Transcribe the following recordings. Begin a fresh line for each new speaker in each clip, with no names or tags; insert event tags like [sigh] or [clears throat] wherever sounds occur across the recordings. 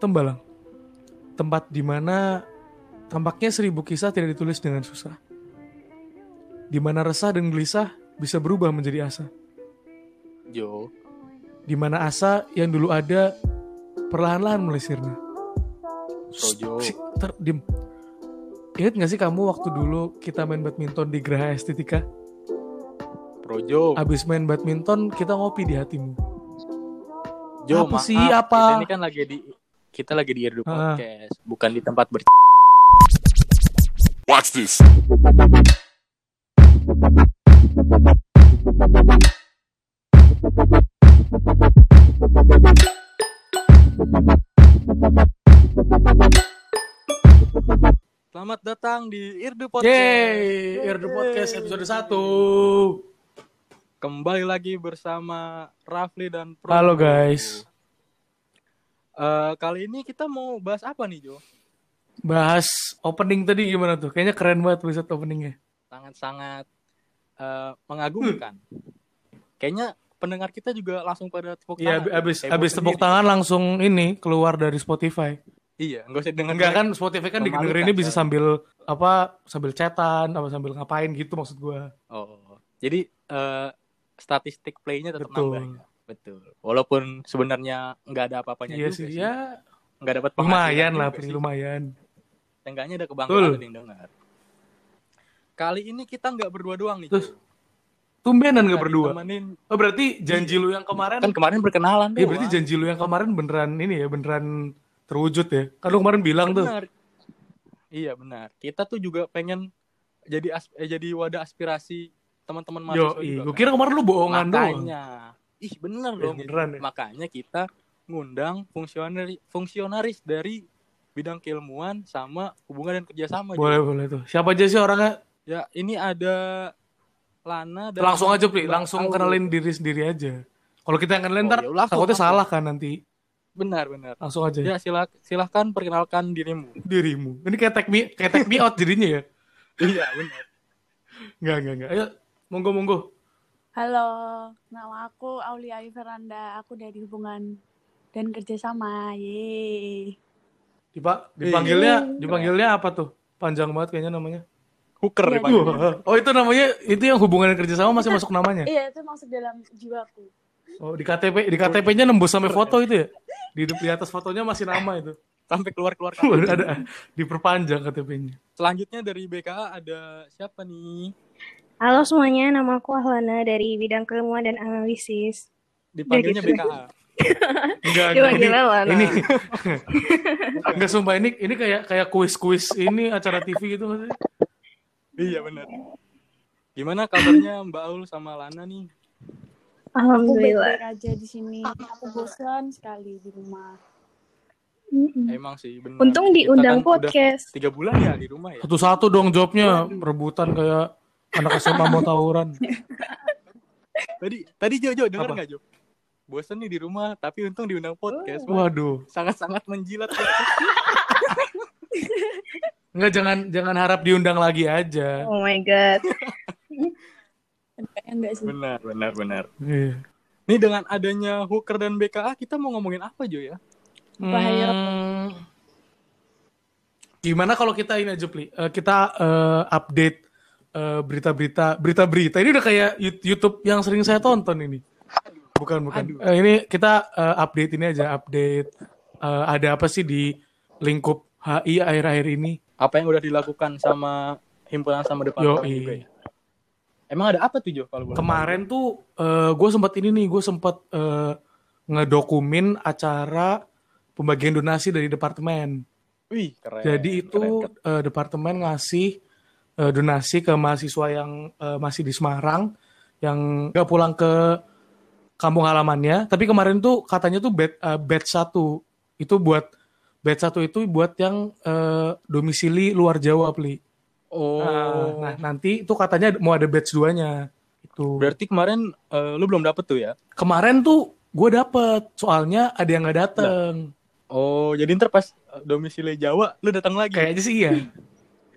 Tembalang. Tempat di mana tampaknya seribu kisah tidak ditulis dengan susah. Di mana resah dan gelisah bisa berubah menjadi asa.
Jo.
Di mana asa yang dulu ada perlahan-lahan. Shh, ntar, dim. Ingat gak sih kamu waktu dulu kita main badminton di Geraha Estetika?
Projo.
Abis main badminton kita ngopi di hatimu.
Jo,
apa
maaf.
sih, apa?
Kita ini kan lagi di kita lagi di Irdu
Ah.
Podcast, bukan di tempat ber
Watch this.
Selamat datang di Irdu Podcast.
Yeay, Irdu Podcast episode 1.
Kembali lagi bersama Rafli dan Projo.
Halo, guys.
Eh, kali ini kita mau bahas apa nih, Jo?
Bahas opening tadi gimana tuh? Kayaknya keren banget episode openingnya.
Sangat-sangat eh, mengagumkan. Kayaknya pendengar kita juga langsung pada tepuk
Iya,
tangan.
abis,
Heboh
abis tepuk tangan langsung ini keluar dari Spotify.
Iya, enggak usah dengar.
Enggak kan Spotify kan didengerin ini bisa sambil apa sambil chatan apa sambil ngapain gitu maksud gua.
Oh, jadi eh, statistik playnya tetap
Betul.
nambah ya. Betul. Walaupun sebenarnya nggak ada apa-apanya
Iya
juga
sih, ya
Nggak dapat
lumayan lah,
sih.
lumayan.
Seenggaknya ada kebanggaan ada yang dengar. Kali ini kita nggak berdua doang nih.
Terus. Tumbenan
Kita
gak berdua.
ditemenin-
Oh berarti janji lu yang kemarin
Kan kemarin berkenalan
Iya berarti janji lu yang kemarin beneran ini ya beneran terwujud ya. Kan lu kemarin bilang tuh.
Benar. Iya benar. Kita tuh juga pengen jadi as- eh, jadi wadah aspirasi teman-teman
Yo,
mahasiswa juga.
gue
kan.
kira kemarin lu bohongan doang.
Ih bener
Eh,
dong.
beneran ya?
Makanya kita ngundang fungsionari, fungsionaris dari bidang keilmuan sama hubungan dan kerjasama.
Boleh boleh tuh. Siapa aja sih orangnya?
Ya ini ada Lana dan
Langsung aja Pri, langsung kenalin diri sendiri aja. Kalau kita yang kenalin
Oh,
ntar
ya,
takutnya
langsung.
salah kan nanti.
Benar benar.
Langsung aja
Ya silah, silahkan perkenalkan dirimu.
dirimu. Ini kayak take me kayak take me out jadinya ya.
iya benar.
Enggak enggak enggak. Ayo monggo monggo.
Halo, nama aku Aulia Veranda. Aku dari hubungan dan kerjasama. Yeay.
Dipa, dipanggilnya
Iya.
dipanggilnya apa tuh? Panjang banget kayaknya namanya.
Hooker
Iya,
dipanggil. [laughs]
Oh itu namanya itu yang hubungan dan kerjasama masih masuk namanya.
Iya, itu masuk dalam jiwaku.
Oh di KTP di KTP-nya nembus sampai foto itu ya? Di, di atas fotonya masih nama itu.
Sampai keluar-keluar [laughs]
Waduh, ada diperpanjang KTP-nya.
Selanjutnya dari BKA ada siapa nih?
Halo semuanya, nama aku Ahlana dari bidang keilmuan dan analisis.
Dipanggilnya
gitu.
BKA.
Enggak, [laughs] enggak, ini,
gimana, Lana?
ini enggak sumpah ini ini kayak kayak kuis-kuis ini acara TV gitu sih?
iya benar. Gimana kabarnya Mbak Aul sama Lana nih?
Aku
Alhamdulillah.
baik-baik aja di sini. Aku bosan sekali di rumah.
Mm-mm.
Emang sih benar.
Untung
Kita
diundang
kan
podcast.
Tiga bulan ya di rumah ya.
Satu-satu dong jawabnya rebutan kayak anak SMA mau tawuran. [laughs]
Tadi tadi Jo Jo denger
Apa?
nggak Jo? Bosan nih di rumah, tapi untung diundang podcast.
Oh.
Waduh.
Sangat-sangat menjilat podcast.
Enggak jangan jangan harap diundang lagi aja.
Oh my god.
Kayaknya enggak sih.
benar, benar, benar.
Iya.
Nih dengan adanya Hooker dan BKA kita mau ngomongin apa Jo ya?
Bahaya.
Hmm, Gimana kalau kita ini aja, Pli? Eh, kita eh, update eh, berita-berita, berita-berita. Ini udah kayak YouTube yang sering saya tonton ini. Bukan, bukan.
Aduh.
Eh, ini kita eh, update ini aja, update eh, ada apa sih di lingkup HI akhir-akhir ini?
Apa yang udah dilakukan sama himpunan sama departemen
Yoi.
juga ya? Emang ada apa tuh Jo kalau
Kemarin tuh gue sempat ini nih, gue sempat eh, ngedokumin acara pembagian donasi dari departemen.
Wih, keren.
Jadi
keren,
itu
keren.
eh, departemen ngasih eh, donasi ke mahasiswa yang eh, masih di Semarang yang nggak pulang ke kampung halamannya. Tapi kemarin tuh katanya tuh bed eh, batch satu itu buat batch satu itu buat yang eh, domisili luar Jawa, Pli.
Oh.
Nah, nah, nanti itu katanya mau ada batch 2-nya. Itu.
Berarti kemarin eh, lu belum dapet tuh ya?
Kemarin tuh gue dapet, soalnya ada yang nggak dateng.
Oh, jadi ntar pas domisili Jawa lu datang lagi.
Kayaknya sih iya.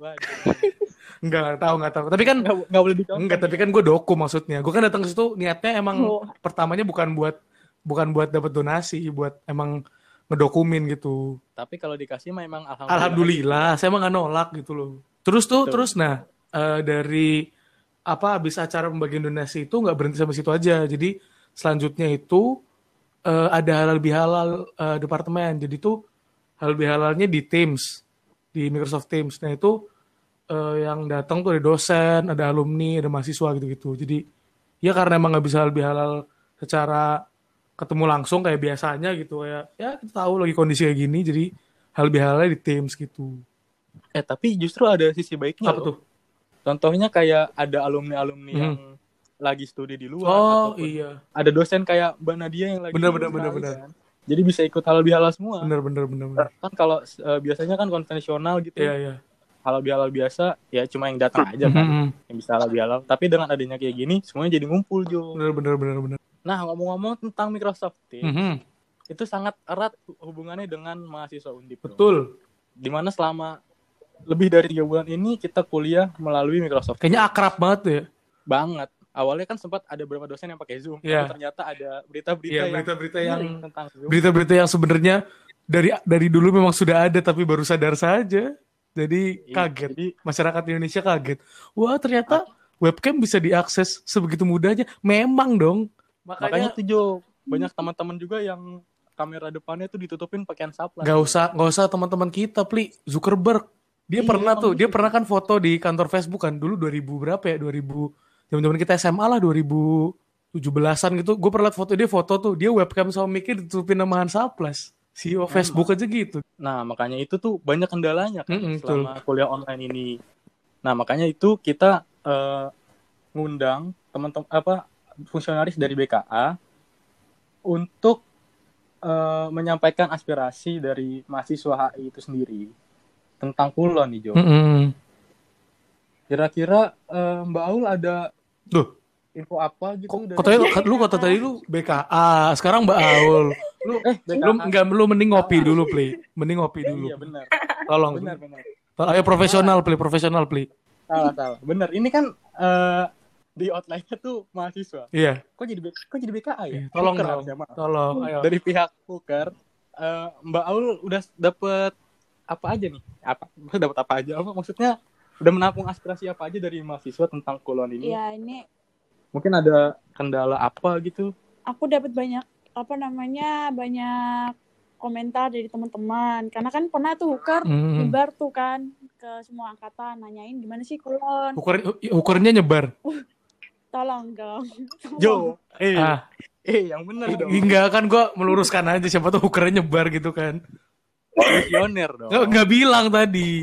[laughs]
Waduh.
Nggak, nggak tahu, nggak tahu. Tapi kan
nggak, nggak boleh dicontoh.
Enggak, tapi kan gue doku maksudnya. Gue kan datang ke situ niatnya emang
Oh.
pertamanya bukan buat bukan buat dapat donasi, buat emang ngedokumin gitu.
Tapi kalau dikasih mah emang alhamdulillah.
Alhamdulillah, saya emang nggak nolak gitu loh. Terus tuh,
Betul.
terus nah eh, dari apa habis acara pembagian donasi itu nggak berhenti sampai situ aja. Jadi selanjutnya itu eh, ada halal bihalal eh, departemen. Jadi tuh halal bihalalnya di Teams, di Microsoft Teams. Nah itu eh, yang datang tuh ada dosen, ada alumni, ada mahasiswa gitu-gitu. Jadi ya karena emang nggak bisa halal bihalal secara ketemu langsung kayak biasanya gitu kayak ya kita tahu lagi kondisi kayak gini jadi hal bihalnya di Teams gitu.
Eh tapi justru ada sisi baiknya
Apa
loh.
tuh?
Contohnya kayak ada alumni-alumni
Hmm.
yang lagi studi di luar
Oh iya,
ada dosen kayak Mbak Nadia yang lagi
Bener,
di
bener,
Australia
bener, bener.
kan. Jadi bisa ikut halal bihalal semua.
bener bener bener bener.
Kan kalau eh, biasanya kan konvensional gitu.
Iya iya.
Halal bihalal biasa ya cuma yang datang aja kan
Mhm.
yang bisa halal bihalal. Tapi dengan adanya kayak gini semuanya jadi ngumpul Jo.
Bener bener bener bener.
Nah ngomong-ngomong tentang Microsoft Teams
Mhm.
itu sangat erat hubungannya dengan mahasiswa Undip.
Betul.
Di mana selama lebih dari tiga bulan ini kita kuliah melalui Microsoft
Kayaknya akrab banget ya.
banget. Awalnya kan sempat ada beberapa dosen yang pakai Zoom,
Iya.
tapi ternyata ada berita-berita
Iya
yang
berita-berita yang
miring tentang Zoom.
berita-berita yang sebenarnya dari dari dulu memang sudah ada tapi baru sadar saja. Jadi
Iya,
kaget.
Jadi
Masyarakat Indonesia kaget. Wah ternyata webcam bisa diakses sebegitu mudahnya. Memang dong.
makanya
Makanya
tuh Jo, banyak teman-teman juga yang kamera depannya tuh ditutupin pakai subline.
nggak usah nggak usah teman-teman kita, Pli. Zuckerberg. Dia
Iya,
pernah tuh, dia pernah kan foto di kantor Facebook kan dulu 2000 berapa ya? 2000 zaman-zaman kita SMA lah 2017-an gitu. Gue pernah liat foto dia foto tuh, dia webcam sama mic ditutupin nama Hansaplas. CEO Facebook aja gitu.
Nah, makanya itu tuh banyak kendalanya kan
Mm-mm,
selama kuliah online ini. Nah, makanya itu kita eh, ngundang teman-teman apa fungsionaris dari BKA untuk eh, menyampaikan aspirasi dari mahasiswa HI itu sendiri tentang kulon nih Jo.
Mm-mm.
Kira-kira eh, Mbak Aul ada
Duh.
info apa gitu
Kok
dari
katanya lu, lu kata tadi lu BKA, sekarang Mbak [laughs] Aul. Lu
eh
lu enggak lu mending ngopi dulu, Pli. Mending ngopi dulu.
Iya benar.
Tolong.
Benar benar.
Ayo profesional, Pli, profesional, Pli.
Salah salah. Benar. Ini kan eh, di outline-nya tuh mahasiswa.
Iya,
Kok jadi B- kok jadi BKA ya?
Iya, tolong
Hooker
dong.
harusnya, maaf.
tolong. Ayo.
Dari pihak Hooker, eh, Mbak Aul udah dapet apa aja nih? Apa? Dapat apa aja? Apa maksudnya udah menampung aspirasi apa aja dari mahasiswa tentang kulon ini?
Iya, ini
Mungkin ada kendala apa gitu?
aku dapat banyak apa namanya banyak komentar dari teman-teman karena kan pernah tuh Hooker
Hmm.
nyebar tuh kan ke semua angkatan nanyain gimana sih kulon
Ukur, ukurnya nyebar.
tolong dong [laughs]
Jo, eh,
Ah,
eh yang bener dong.
enggak kan gua meluruskan aja siapa tuh ukurnya nyebar gitu kan.
Visioner dong.
Enggak, enggak bilang tadi.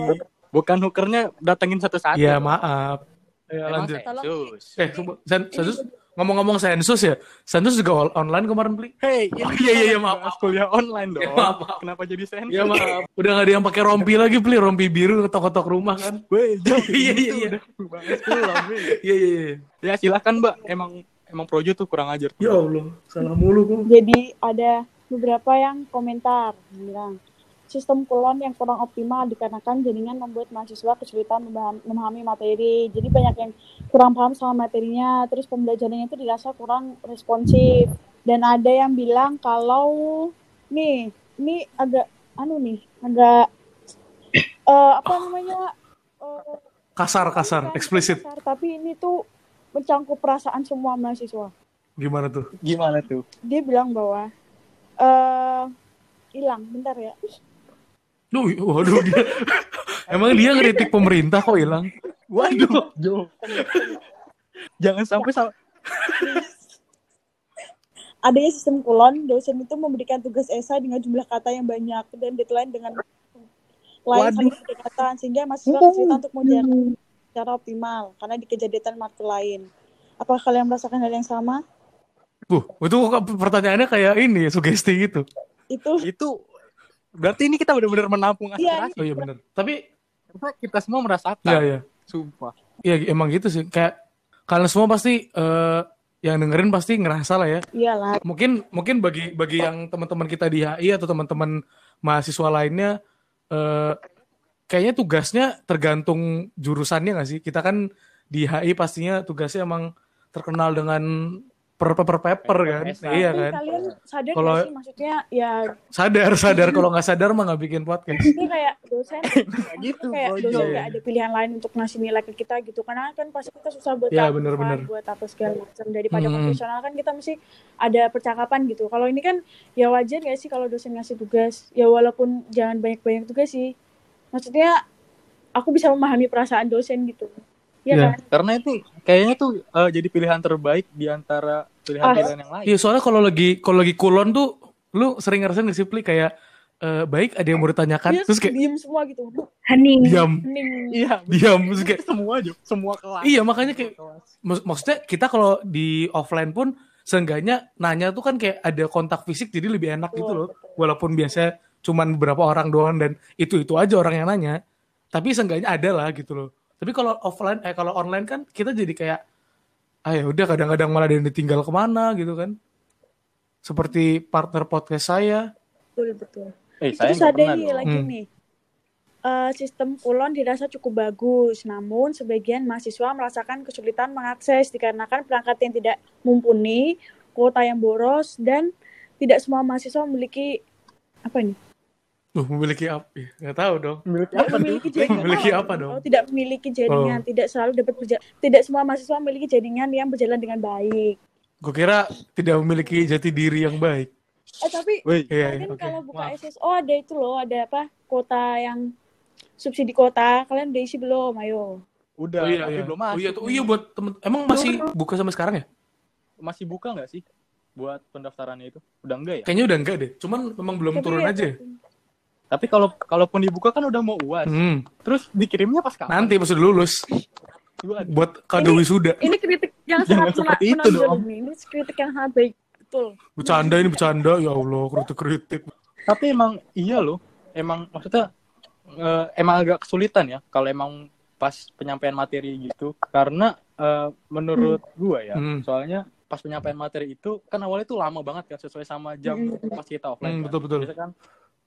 Bukan hookernya datengin satu-satu.
Iya,
dong.
maaf.
Emang
lanjut. Eh, sen- sensus ngomong-ngomong sensus ya. Sensus juga on- online kemarin, Pli.
Hey, [laughs]
Oh, iya, iya, iya, maaf,
kuliah online dong.
Iya, maaf, maaf.
Kenapa jadi sensus?
Ya maaf. Udah gak ada yang pakai rompi lagi, Pli. Rompi biru ketok-ketok rumah kan.
Weh, [laughs]
Iya, iya,
itu
iya.
kuliah, weh.
Iya, iya, iya.
Ya silakan Mbak, emang emang Projo tuh kurang ajar.
Ya Allah, salah mulu gua.
jadi ada beberapa yang komentar bilang sistem kulon yang kurang optimal dikarenakan jaringan membuat mahasiswa kesulitan memaham- memahami materi. Jadi banyak yang kurang paham sama materinya, terus pembelajarannya itu dirasa kurang responsif. Dan ada yang bilang kalau nih, ini agak anu nih, agak eh, apa namanya? eh,
Kasar, kasar, eksplisit.
kasar, tapi ini tuh mencangkup perasaan semua mahasiswa.
Gimana tuh?
Gimana tuh?
Dia bilang bahwa eh hilang, bentar ya.
Duh, waduh dia. [laughs] Emang dia ngeritik pemerintah kok hilang?
Waduh, Jo. Jangan sampai sama [laughs]
Adanya sistem kulon, dosen itu memberikan tugas esai dengan jumlah kata yang banyak dan deadline dengan lain berdekatan sehingga mahasiswa kesulitan untuk mengerjakan secara optimal karena dikejar deadline marker lain. Apakah kalian merasakan hal yang sama?
Uh, itu pertanyaannya kayak ini, sugesti gitu.
Itu
itu berarti ini kita benar-benar menampung
Iya,
aspirasi.
Oh iya bener. Tapi,
kita semua merasakan.
ya ya.
Sumpah.
Iya emang gitu sih. Kayak kalian semua pasti eh, yang dengerin pasti ngerasa lah ya.
iyalah.
Mungkin mungkin bagi bagi yang teman-teman kita di HI atau teman-teman mahasiswa lainnya eh, kayaknya tugasnya tergantung jurusannya nggak sih? Kita kan di HI pastinya tugasnya emang terkenal dengan per paper paper kan.
PPS-an.
Iya
Tapi
kan.
kalian sadar
Kalau-
gak sih maksudnya ya
Sadar, sadar [laughs] kalau nggak sadar mah nggak bikin podcast.
ini kayak dosen [laughs]
Nggak gitu
kayak dosen
Iya.
gak ada pilihan lain untuk ngasih nilai ke kita gitu karena kan pasti kita susah buat
Iya,
kalkulasi,
bener-bener.
buat apa segala macam daripada
Hmm.
konvensional kan kita mesti ada percakapan gitu kalau ini kan ya wajar gak sih kalau dosen ngasih tugas ya walaupun jangan banyak-banyak tugas sih maksudnya aku bisa memahami perasaan dosen gitu Iya
Iya.
kan?
Karena itu kayaknya tuh eh, jadi pilihan terbaik di antara pilihan-pilihan yang lain.
Iya soalnya kalau lagi kalau lagi kulon tuh lu sering ngerasain nggak sih Pli? Kayak eh, baik ada yang mau ditanyakan
dia
terus kayak
diem semua gitu.
Hening.
diam.
Hening.
Iya.
Diam terus kayak
semua aja semua kelas.
Iya makanya kayak mak- maksudnya kita kalau di offline pun seenggaknya nanya tuh kan kayak ada kontak fisik jadi lebih enak gitu loh. walaupun biasanya cuman beberapa orang doang dan itu itu aja orang yang nanya. Tapi seenggaknya ada lah gitu loh tapi kalau offline eh kalau online kan kita jadi kayak ah ya udah kadang-kadang malah ada yang ditinggal ke mana gitu kan seperti partner podcast saya
betul betul
eh saya
Terus ada nih lagi
Hmm.
nih. Eh, sistem kulon dirasa cukup bagus, namun sebagian mahasiswa merasakan kesulitan mengakses dikarenakan perangkat yang tidak mumpuni, kuota yang boros, dan tidak semua mahasiswa memiliki apa nih?
Tuh, memiliki apa? Ya, nggak tahu dong.
Memiliki
Tidak
apa
memiliki jaringan.
Memiliki apa dong?
Oh, tidak memiliki jaringan, tidak selalu dapat berja- tidak semua mahasiswa memiliki jaringan yang berjalan dengan baik.
Gue kira tidak memiliki jati diri yang baik.
Eh tapi
Wih,
iya,
kalian
oke.
kalau buka
Maaf.
SSO ada itu loh, ada apa? Kuota yang subsidi kota, kalian udah isi belum? Ayo.
udah
oh iya,
tapi
iya.
belum
oh
masuk
iya tuh. Oh iya buat temen. Emang masih buka sampai sekarang ya?
masih buka nggak sih buat pendaftarannya itu udah enggak ya
Kayaknya udah enggak deh. Cuman memang belum
Tapi
turun
ya,
aja.
tapi kalau kalaupun dibuka kan udah mau uas
Hmm.
terus dikirimnya pas kapan
Nanti pas udah lulus buat kado wisuda.
Ini kritik yang sangat
seperti itu dong.
Ini kritik yang sangat baik. Betul.
Bercanda ini bercanda ya Allah, kritik-kritik.
tapi emang iya loh emang maksudnya eh, emang agak kesulitan ya kalau emang pas penyampaian materi gitu karena eh, menurut gua ya
Hmm.
soalnya pas penyampaian materi itu kan awalnya tuh lama banget kan sesuai sama jam
Hmm.
pas kita offline
Hmm,
kan.
betul betul.
misalkan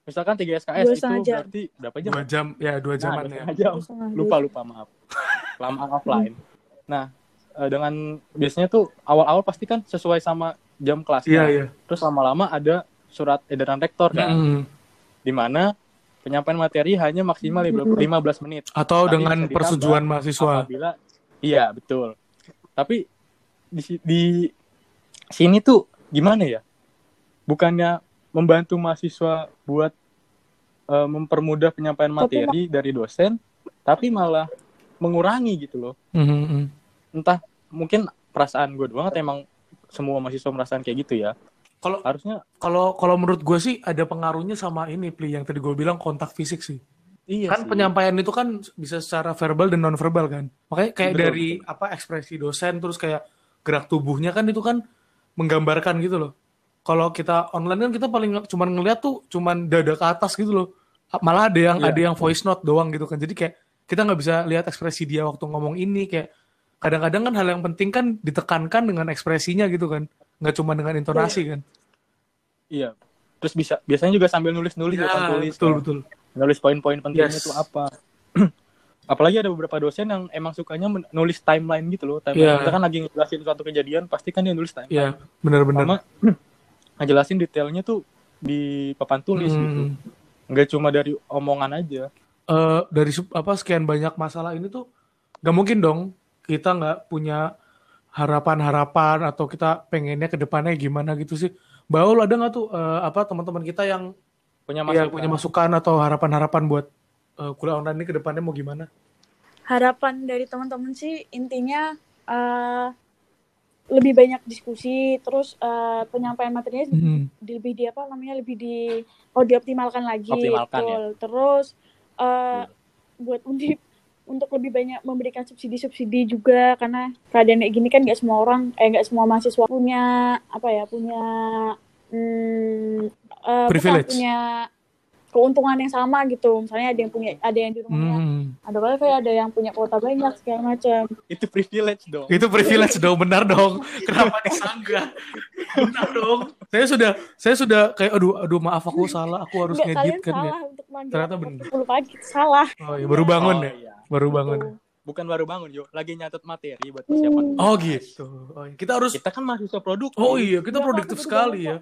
misalkan 3 SKS
Dua
itu
jam.
berarti berapa jam
Dua jam, ya dua
Nah,
jaman ya.
jam.
Terus setengah
lupa lupa maaf lama offline nah eh, dengan biasanya tuh awal-awal pasti kan sesuai sama jam kelas
Iya iya.
terus lama-lama ada surat edaran rektor kan
Hmm.
di mana penyampaian materi hanya maksimal 15 menit
Atau
Tapi
dengan persetujuan mahasiswa.
apabila iya betul tapi di, di sini tuh gimana ya bukannya membantu mahasiswa buat eh, mempermudah penyampaian
Tapi
materi dari dosen tapi malah mengurangi gitu loh
Hmm, hmm, hmm.
entah mungkin perasaan gue doang atau emang semua mahasiswa merasakan kayak gitu ya
Kalau
harusnya
kalau kalau menurut gue sih ada pengaruhnya sama ini, Pli, yang tadi gue bilang kontak fisik sih.
iya
kan
sih.
penyampaian itu kan bisa secara verbal dan non verbal kan makanya kayak
Betul,
dari apa ekspresi dosen terus kayak gerak tubuhnya kan itu kan menggambarkan gitu loh kalau kita online kan kita paling cuman ngeliat tuh cuman dada ke atas gitu loh. Malah ada yang
Iya.
ada yang voice note doang gitu kan. Jadi kayak kita nggak bisa lihat ekspresi dia waktu ngomong ini kayak kadang-kadang kan hal yang penting kan ditekankan dengan ekspresinya gitu kan. Nggak cuma dengan intonasi kan.
Iya. Terus bisa biasanya juga sambil nulis-nulis
ya,
ya, tulis
betul betul.
nulis poin-poin pentingnya
Yes.
itu apa. [clears throat] Apalagi ada beberapa dosen yang emang sukanya nulis timeline gitu loh. Timeline
Iya.
kita kan lagi ngejelasin suatu kejadian pasti kan dia nulis timeline.
Ya benar-benar.
Sama [clears throat] ngejelasin detailnya tuh di papan tulis
Hmm.
gitu nggak cuma dari omongan aja
eh dari apa sekian banyak masalah ini tuh nggak mungkin dong kita nggak punya harapan-harapan atau kita pengennya ke depannya gimana gitu sih. Baul ada nggak tuh eh, apa teman-teman kita yang
punya
ya,
masukan
punya masukan atau harapan-harapan buat eh, kuliah online ini ke depannya mau gimana?
Harapan dari teman-teman sih intinya eh, lebih banyak diskusi, terus eh, penyampaian materinya
Hmm.
di- lebih di apa namanya lebih di oh dioptimalkan lagi.
Optimalkan, ya.
betul. Terus eh, buat undip untuk lebih banyak memberikan subsidi-subsidi juga karena keadaan kayak gini kan nggak semua orang eh nggak semua mahasiswa punya apa ya punya hmm, eh, bukan,
Privilege.
punya keuntungan yang sama gitu misalnya ada yang punya ada yang di rumahnya
Hmm.
ada wifi ada yang punya kuota banyak segala macam
itu privilege dong
Itu privilege dong, benar dong. [laughs] Kenapa disanggah? Benar dong. Saya sudah saya sudah kayak aduh aduh maaf aku salah, aku harus
nggak
ngedit kan ya.
untuk
Ternyata
pukul pagi salah
Oh ya baru bangun
Oh,
ya.
iya.
Baru bangun.
Gitu.
bukan baru bangun yo, lagi nyatet materi buat persiapan.
Oh gitu. Oh, iya. Kita harus
Kita kan mahasiswa produktif.
Oh iya, kita
Iya,
produktif
aku juga
sekali ya.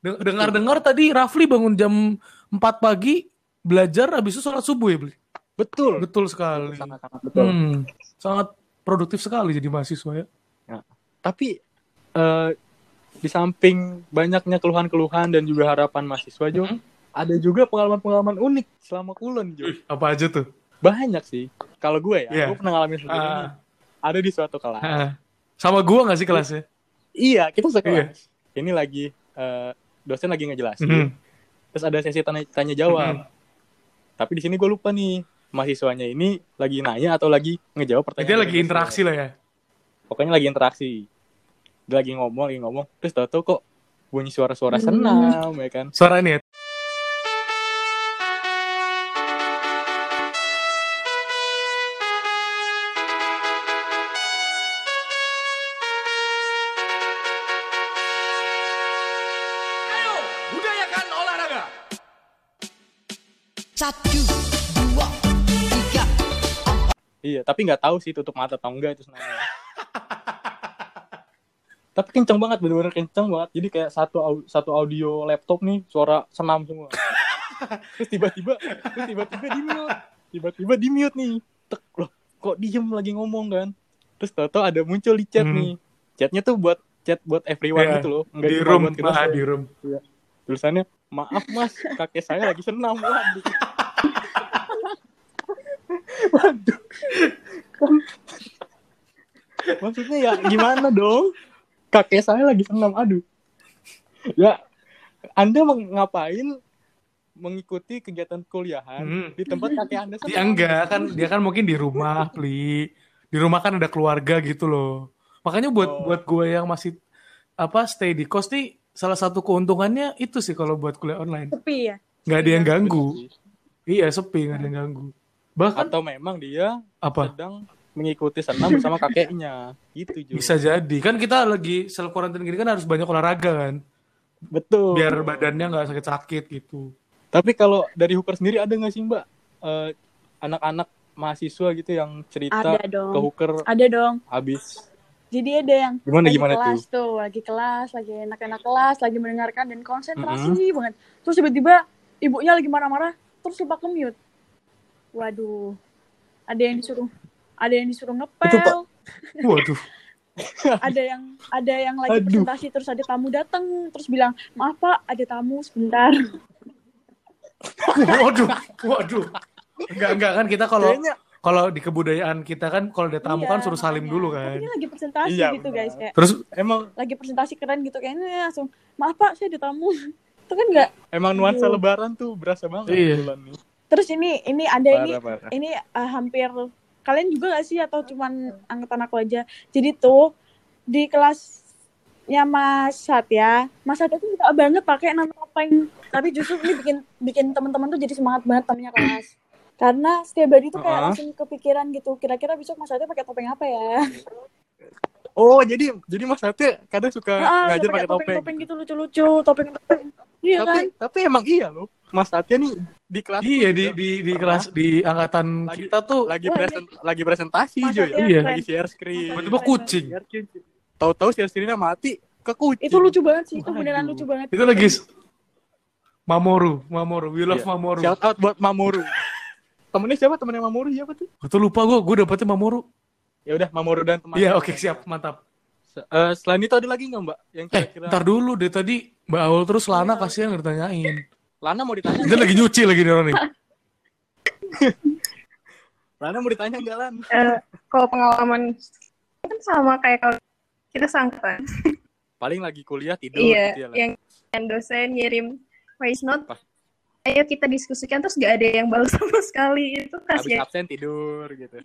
Den- Dengar-dengar tadi Rafli bangun jam 4 pagi belajar habis itu sholat subuh ya, Bli?
Betul.
Betul sekali.
Sangat-sangat betul.
Hmm, sangat produktif sekali jadi mahasiswa ya.
Tapi eh, di samping banyaknya keluhan-keluhan dan juga harapan mahasiswa Jo,
Mhm.
ada juga pengalaman-pengalaman unik selama kulon Jo.
Apa aja tuh?
Banyak sih. Kalau gue ya,
Iya.
gue pernah ngalamin sendiri.
Ah.
nih. Ada di suatu kelas.
Ah, Sama gua gak sih kelasnya?
Iya, kita sekelas. Ini lagi eh, dosen lagi ngejelasin.
Mhm.
Terus ada sesi tanya, tanya jawab. Tapi di sini gue lupa nih mahasiswanya ini lagi nanya atau lagi ngejawab pertanyaan.
Dia lagi interaksi lah ya.
Pokoknya lagi interaksi. Dia lagi ngomong, lagi ngomong. Terus tau-tau kok bunyi suara-suara
Hmm.
senam, ya kan?
Suara ini ya.
Satu, dua, tiga.
Iya, tapi nggak tahu sih tutup mata atau enggak itu senamnya. [laughs] tapi kenceng banget, bener-bener kenceng banget. Jadi kayak satu au- satu audio laptop nih suara senam semua. [laughs] terus tiba-tiba, terus tiba-tiba di mute, tiba-tiba di mute nih. Tek, loh, kok diem lagi ngomong kan? Terus tau-tau ada muncul di chat
Hmm.
nih. Chatnya tuh buat chat buat everyone
Iya,
gitu loh, nggak
Di room,
buat kita
ah, di room.
Tulisannya, maaf mas, kakek saya lagi senam. Waduh. Waduh. Maksudnya ya gimana dong? Kakek saya lagi senam, aduh. Ya, Anda mau ngapain mengikuti kegiatan kuliahan
Hmm.
di tempat kakek Anda senam?
Dia enggak kan dia kan mungkin di rumah, Pli. Di rumah kan ada keluarga gitu loh. Makanya buat
Oh.
buat gue yang masih apa stay di kos nih salah satu keuntungannya itu sih kalau buat kuliah online.
Sepi ya.
nggak ada yang
Bener
ganggu. Iya, sepi nggak ada yang ganggu. Bahkan
Atau memang dia
apa?
sedang mengikuti senam bersama kakeknya. Gitu juga.
Bisa jadi. Kan kita lagi self quarantine gini kan harus banyak olahraga kan.
Betul.
Biar badannya nggak sakit-sakit gitu.
Tapi kalau dari Hooker sendiri ada nggak sih Mbak eh, anak-anak mahasiswa gitu yang cerita
Ada dong.
ke Hooker
Ada dong.
habis
Jadi ada yang
gimana
lagi
gimana
kelas
tuh?
tuh, lagi kelas, lagi enak-enak kelas, lagi mendengarkan dan konsentrasi banget. Terus tiba-tiba ibunya lagi marah-marah, terus lupa ke mute. Waduh. Ada yang disuruh ada yang disuruh ngepel,
Waduh. [laughs]
ada yang ada yang lagi
Aduh.
presentasi terus ada tamu datang terus bilang, "Maaf Pak, ada tamu sebentar." [laughs]
Waduh. Waduh. Enggak enggak kan kita kalau
Kayaknya
kalau di kebudayaan kita kan kalau ada tamu
Iya,
kan suruh salim
makanya.
dulu
Tapi
kan.
dia lagi presentasi
Iya,
gitu
benar.
guys kayak
Terus
emang
lagi presentasi keren gitu kayaknya langsung, "Maaf Pak, saya ada tamu." [laughs] Itu kan enggak
emang nuansa
Aduh.
lebaran tuh berasa banget
Iya.
bulan nih.
Terus ini ini ada ini
Parah, parah.
ini uh, hampir kalian juga gak sih atau cuman angkatan aku aja? Jadi tuh di kelasnya Mas Satya, Mas Satya tuh suka banget pakai nama topeng. Tapi justru ini bikin bikin teman-teman tuh jadi semangat banget temennya kelas. Karena setiap hari tuh kayak
Uh-uh.
langsung kepikiran gitu. Kira-kira besok Mas Satya pakai topeng apa ya?
Oh, jadi jadi Mas Ate kadang suka
Ah,
ngajar
pakai
topeng.
topeng-topeng gitu lucu-lucu, topeng-topeng. Iya
tapi
kan?
tapi emang iya loh. Mas Ate nih di kelas
iya di di di kelas di angkatan
Lagi-
kita tuh
lagi
Wah,
present lagi presentasi
Mas
Jo ya.
Satya
Iya.
Lagi share screen.
tiba-tiba kucing.
Tahu-tahu share screen-nya mati ke kucing.
Itu lucu banget sih, itu beneran
Waduh.
lucu banget.
Itu lagi Mamoru, Mamoru, we love
Iya.
Mamoru.
Shout out buat Mamoru. Temennya siapa? Temennya Mamoru siapa tuh?
Aku lupa gue, gue dapetnya Mamoru.
Ya udah Mamoru dan teman.
Iya oke siap, mantap.
Eh, selain itu ada lagi nggak Mbak? Yang
Eh,
kira-kira
ntar dulu deh tadi Mbak Aul terus Lana
Iya.
kasihan ditanyain.
Lana mau ditanya?
Dia lagi nyuci lagi nih orang nih. [laughs]
Lana mau ditanya nggak Lan?
Eh, kalau pengalaman kan sama kayak kalau kita sangkatan.
Paling lagi kuliah tidur
Iya,
gitu ya. Lan.
yang, yang dosen ngirim voice note.
Apa?
Ayo kita diskusikan terus gak ada yang balas sama sekali itu
Habis
kasihan.
absen tidur gitu.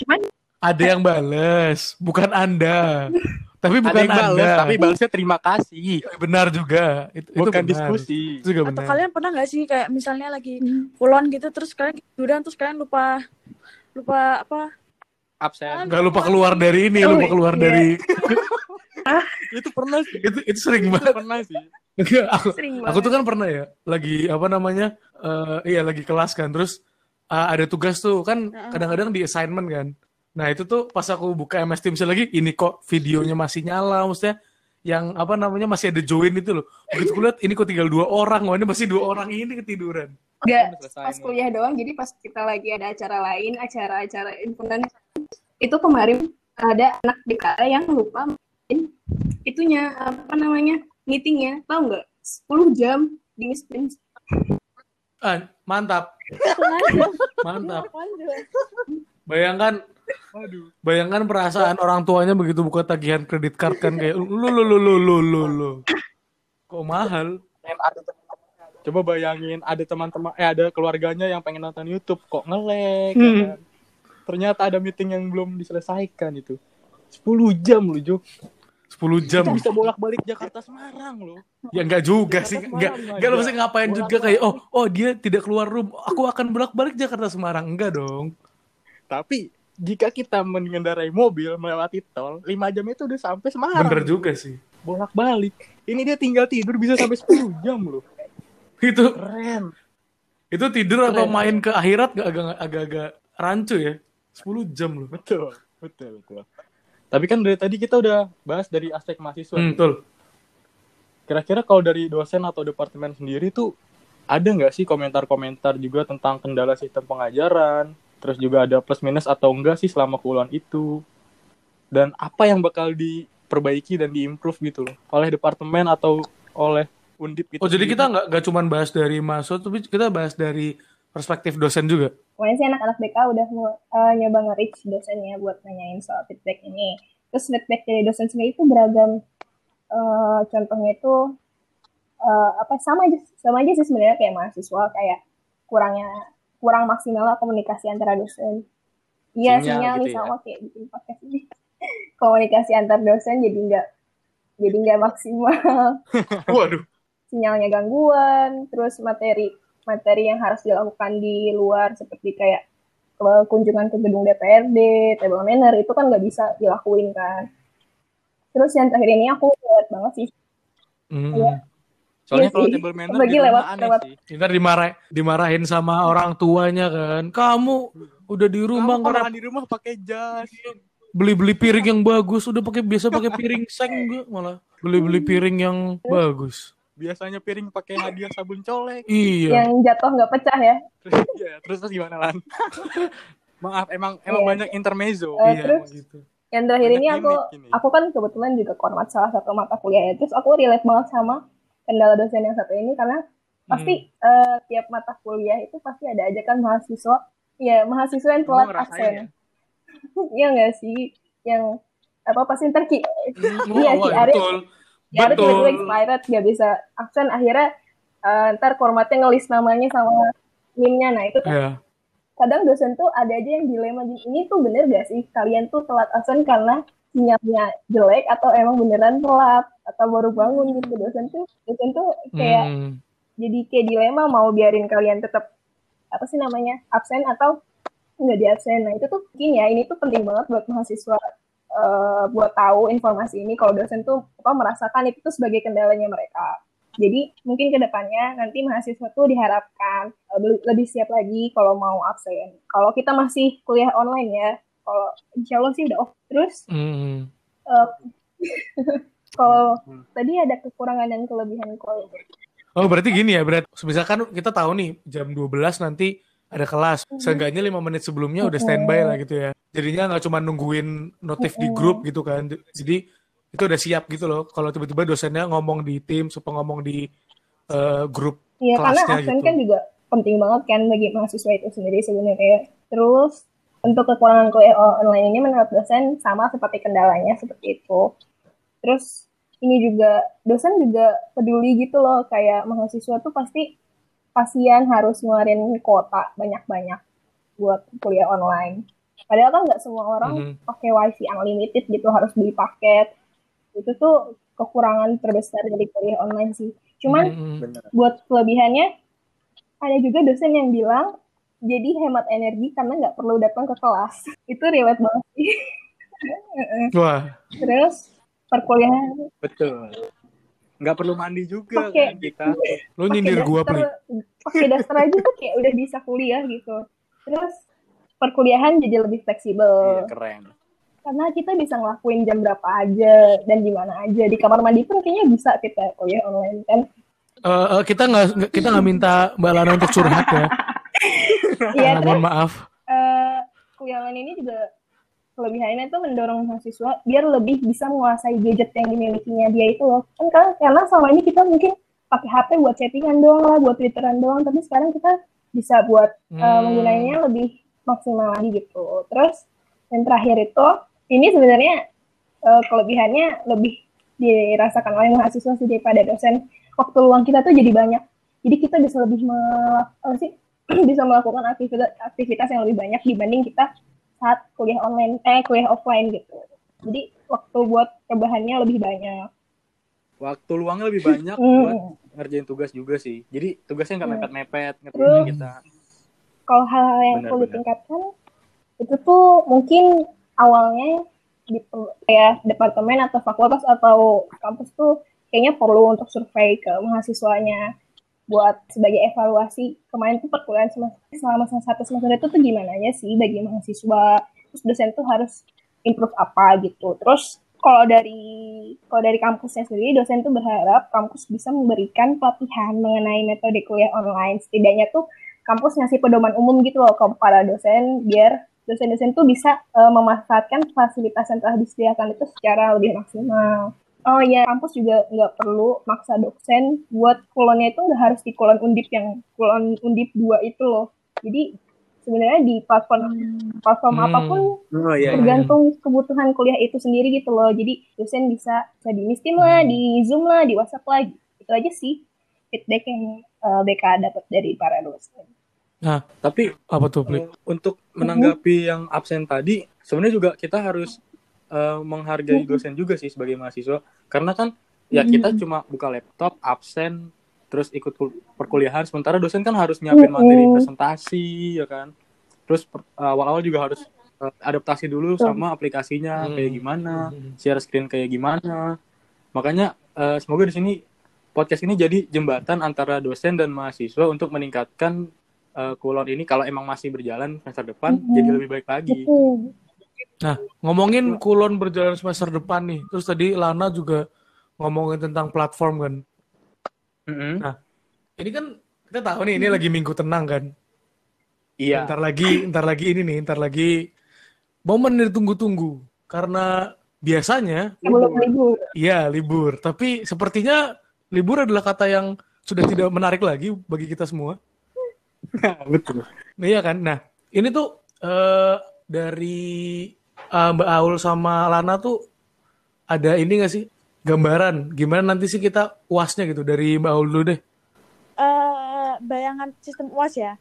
Cuman
Ada yang bales, bukan Anda. [laughs] Tapi
Ada
bukan
yang balas,
Anda.
tapi balasnya terima kasih.
Benar juga. Itu, itu
Bukan
benar.
diskusi.
Itu juga
Atau
benar.
kalian pernah nggak sih kayak misalnya lagi pulon gitu terus kalian tiduran terus kalian lupa lupa apa?
Absen.
Nggak lupa keluar dari ini,
Oh,
lupa keluar
iya.
dari [laughs]
Itu pernah sih.
itu itu sering
Itu
banget.
pernah sih.
Enggak, aku,
sering
aku tuh kan pernah ya, lagi apa namanya? eh iya lagi kelas kan, terus ah, ada tugas tuh kan kadang-kadang di assignment kan. Nah itu tuh pas aku buka MS Teams lagi, ini kok videonya masih nyala, maksudnya yang apa namanya masih ada join itu loh. Begitu kulihat ini kok tinggal dua orang, wah ini masih dua orang ini ketiduran.
Gak
Udah selesai
pas kuliah doang, jadi pas kita lagi ada acara lain, acara-acara himpunan itu kemarin ada anak DKA yang lupa matiin itunya apa namanya meetingnya, tahu nggak? 10 jam di Miss Teams.
Ah, mantap, mantap. Bayangkan,
Waduh.
bayangkan perasaan orang tuanya begitu buka tagihan kredit card kan kayak lu lu lu lu lu lu lu. Kok mahal?
Coba bayangin ada teman-teman eh ada keluarganya yang pengen nonton YouTube kok nge-lag ya
Hmm.
kan. Ternyata ada meeting yang belum diselesaikan itu. 10 jam lu, Jo.
10 jam.
Kita bisa bolak-balik Jakarta Semarang loh.
Ya enggak juga sih,
Jakarta
enggak
Semarang
enggak lu mesti ngapain juga
Bolak-balik.
kayak oh oh dia tidak keluar room, aku akan bolak-balik Jakarta Semarang. Enggak dong.
Tapi jika kita mengendarai mobil melewati tol, 5 jam itu udah sampai Semarang.
Bener juga sih.
Bolak-balik. Ini dia tinggal tidur bisa sampai 10 jam loh.
Itu
Keren.
itu tidur atau
Keren.
main ke akhirat gak agak agak rancu ya. 10 jam loh.
Betul, betul, betul. Tapi kan dari tadi kita udah bahas dari aspek mahasiswa.
Hmm, betul.
Kira-kira kalau dari dosen atau departemen sendiri tuh ada nggak sih komentar-komentar juga tentang kendala sistem pengajaran? Terus juga ada plus minus atau enggak sih selama kuliah itu? Dan apa yang bakal diperbaiki dan diimprove gitu loh oleh departemen atau oleh undip gitu.
Oh jadi kita nggak nggak cuma bahas dari mahasiswa, tapi kita bahas dari perspektif dosen juga.
Pokoknya sih anak-anak BK udah mau eh, nyoba nge-reach dosennya buat nanyain soal feedback ini. Terus feedback dari dosen sendiri itu beragam. Eh, contohnya itu eh, apa sama aja sama aja sih sebenarnya kayak mahasiswa kayak kurangnya kurang maksimal lah komunikasi antara dosen. Iya
Sinyal
sinyal, nih
gitu ya.
sama kayak bikin podcast ini. [laughs] komunikasi antar dosen jadi nggak jadi nggak maksimal [laughs]
Waduh.
sinyalnya gangguan, terus materi materi yang harus dilakukan di luar seperti kayak ke- kunjungan ke gedung DPRD, table manner itu kan nggak bisa dilakuin kan. Terus yang terakhir ini aku lihat banget sih,
Hmm.
Iya.
Soalnya
Iya
kalau table manner
Bagi lewat-
aneh
lewat-
sih.
Ntar dimarah, dimarahin sama orang tuanya kan. Kamu udah di rumah
Kamu kalau di rumah pakai jas.
beli-beli piring yang bagus, udah pakai biasa pakai piring seng enggak malah beli-beli piring yang bagus.
Biasanya piring pakai hadiah sabun colek.
Iya.
yang jatuh nggak pecah ya.
Terus, ya, terus terus gimana lan? [laughs] Maaf, emang emang
Iya.
banyak intermezzo.
Eh,
iya,
terus-
emang gitu.
Yang terakhir
Banyak
ini aku
ini.
aku kan kebetulan juga kormat salah satu mata kuliahnya. Terus aku relate banget sama kendala dosen yang satu ini karena pasti eh, tiap mata kuliah itu pasti ada aja kan mahasiswa ya mahasiswa yang telat
ngerasain
absen.
ya? [laughs]
Iya nggak sih? Yang apa pasti ntar ki
Hmm, [laughs]
Iya, Ki Arif.
Betul.
tiba-tiba expired nggak bisa absen akhirnya eh, ntar formatnya ngelis namanya sama NIM-nya. Nah itu kan
Iya.
kadang dosen tuh ada aja yang dilema ini tuh bener gak sih kalian tuh telat absen karena sinyalnya jelek atau emang beneran telat atau baru bangun gitu. Dosen tuh dosen tuh kayak
Hmm.
jadi kayak dilema mau biarin kalian tetap apa sih namanya absen atau nggak di absen nah itu tuh mungkin ya ini tuh penting banget buat mahasiswa eh, buat tahu informasi ini kalau dosen tuh apa merasakan itu tuh sebagai kendalanya mereka. Jadi mungkin ke depannya nanti mahasiswa tuh diharapkan eh, lebih siap lagi kalau mau absen. Kalau kita masih kuliah online ya kalau insya Allah sih udah off terus
Hmm.
eh, [laughs] kalau tadi ada kekurangan dan kelebihan kalau
Oh berarti gini ya, berat. Misalkan kita tahu nih jam 12 nanti ada kelas. Seenggaknya lima menit sebelumnya udah standby lah gitu ya. Jadinya nggak cuma nungguin notif di grup gitu kan. Jadi itu udah siap gitu loh. Kalau tiba-tiba dosennya ngomong di tim, supaya ngomong di eh, grup.
Iya, karena
kelasnya
absen
gitu.
kan juga penting banget kan bagi mahasiswa itu sendiri sebenarnya. Terus untuk kekurangan kuliah online ini menurut dosen sama seperti kendalanya seperti itu. Terus ini juga dosen juga peduli gitu loh kayak mahasiswa tuh pasti kasihan harus ngeluarin kuota banyak-banyak buat kuliah online. Padahal kan nggak semua orang
Mhm.
pakai wifi unlimited gitu harus beli paket. Itu tuh kekurangan terbesar dari kuliah online sih. Cuman
Hmm.
Bener.
buat kelebihannya ada juga dosen yang bilang jadi hemat energi karena nggak perlu datang ke kelas [laughs] itu relate banget sih [laughs]
Wah,
terus perkuliahan
Betul. Nggak perlu mandi juga
Oke.
kan kita.
lo nyindir gua, Pli.
pakai daster aja tuh kayak udah bisa kuliah gitu terus perkuliahan jadi lebih
Iya,
fleksibel
keren.
karena kita bisa ngelakuin jam berapa aja dan di mana aja di kamar mandi pun kayaknya bisa kita kuliah online kan
Eh, eh, kita nggak kita nggak minta Mbak Lana untuk curhat ya.
iya terus
mohon maaf.
eh, kuliah online ini juga kelebihannya itu mendorong mahasiswa biar lebih bisa menguasai gadget yang dimilikinya dia itu loh. Kan karena, karena selama ini kita mungkin pakai HP buat chattingan doang lah buat twitteran doang tapi sekarang kita bisa buat eh,
Hmm.
menggunainya lebih maksimal lagi gitu. Terus yang terakhir itu ini sebenarnya eh, kelebihannya lebih dirasakan oleh mahasiswa sih daripada dosen. Waktu luang kita tuh jadi banyak. Jadi kita bisa lebih me- apa sih [clears throat] bisa melakukan aktivitas aktivitas yang lebih banyak dibanding kita saat kuliah online eh kuliah offline gitu jadi waktu buat rebahannya lebih banyak
Waktu luangnya lebih banyak
Hmm.
buat ngerjain tugas juga sih. Jadi tugasnya nggak
Hmm.
mepet-mepet, ngerjainnya
Terus,
kita.
kalau hal yang perlu
benar.
ditingkatkan itu tuh mungkin awalnya di kayak departemen atau fakultas atau kampus tuh kayaknya perlu untuk survei ke mahasiswanya buat sebagai evaluasi kemarin tuh perkuliahan semester selama satu semester itu tuh gimana ya sih bagi mahasiswa? Terus dosen tuh harus improve apa gitu. Terus kalau dari kalau dari kampusnya sendiri dosen tuh berharap kampus bisa memberikan pelatihan mengenai metode kuliah online. Setidaknya tuh kampus ngasih pedoman umum gitu loh ke para dosen biar dosen-dosen tuh bisa eh, memanfaatkan fasilitas yang telah disediakan itu secara lebih maksimal. Oh iya, kampus juga nggak perlu maksa dosen buat kulonnya itu nggak harus di kulon undip yang kulon undip dua itu loh. Jadi sebenarnya di platform platform
Hmm.
apa pun
Oh iya. iya.
tergantung kebutuhan kuliah itu sendiri gitu loh. Jadi dosen bisa bisa di Mistim lah, di Zoom lah, di WhatsApp lah. Itu aja sih feedback yang eh, BK dapat dari para dosen.
Tapi
Apa tuh,
untuk menanggapi yang absen tadi, sebenarnya juga kita harus eh, menghargai dosen juga sih sebagai mahasiswa. Karena kan ya kita cuma buka laptop, absen, terus ikut kul- perkuliahan. Sementara dosen kan harus nyiapin materi
Mm-mm.
presentasi, ya kan. Terus per- awal-awal juga harus eh, adaptasi dulu sama aplikasinya
Hmm.
kayak gimana, share screen kayak gimana. Makanya eh, semoga di sini podcast ini jadi jembatan antara dosen dan mahasiswa untuk meningkatkan eh, kulon ini kalau emang masih berjalan semester depan
Mhm.
jadi lebih baik lagi.
Betul.
Ngomongin kulon berjalan semester depan nih. Terus tadi Lana juga ngomongin tentang platform kan.
Mm-mm.
Ini kan kita tahu nih ini lagi minggu tenang kan.
Iya.
Ntar lagi, ntar lagi ini nih, ntar lagi momen yang ditunggu-tunggu. Karena biasanya
Sebelum libur.
Iya, libur. Tapi sepertinya libur adalah kata yang sudah tidak menarik lagi bagi kita semua. [laughs]
Betul.
Nah, iya kan? Nah, ini tuh eh, dari eh, Mbak Aul sama Lana tuh ada ini nggak sih gambaran gimana nanti sih kita uasnya gitu dari Mbak Aul dulu deh.
Eh, bayangan sistem UAS ya.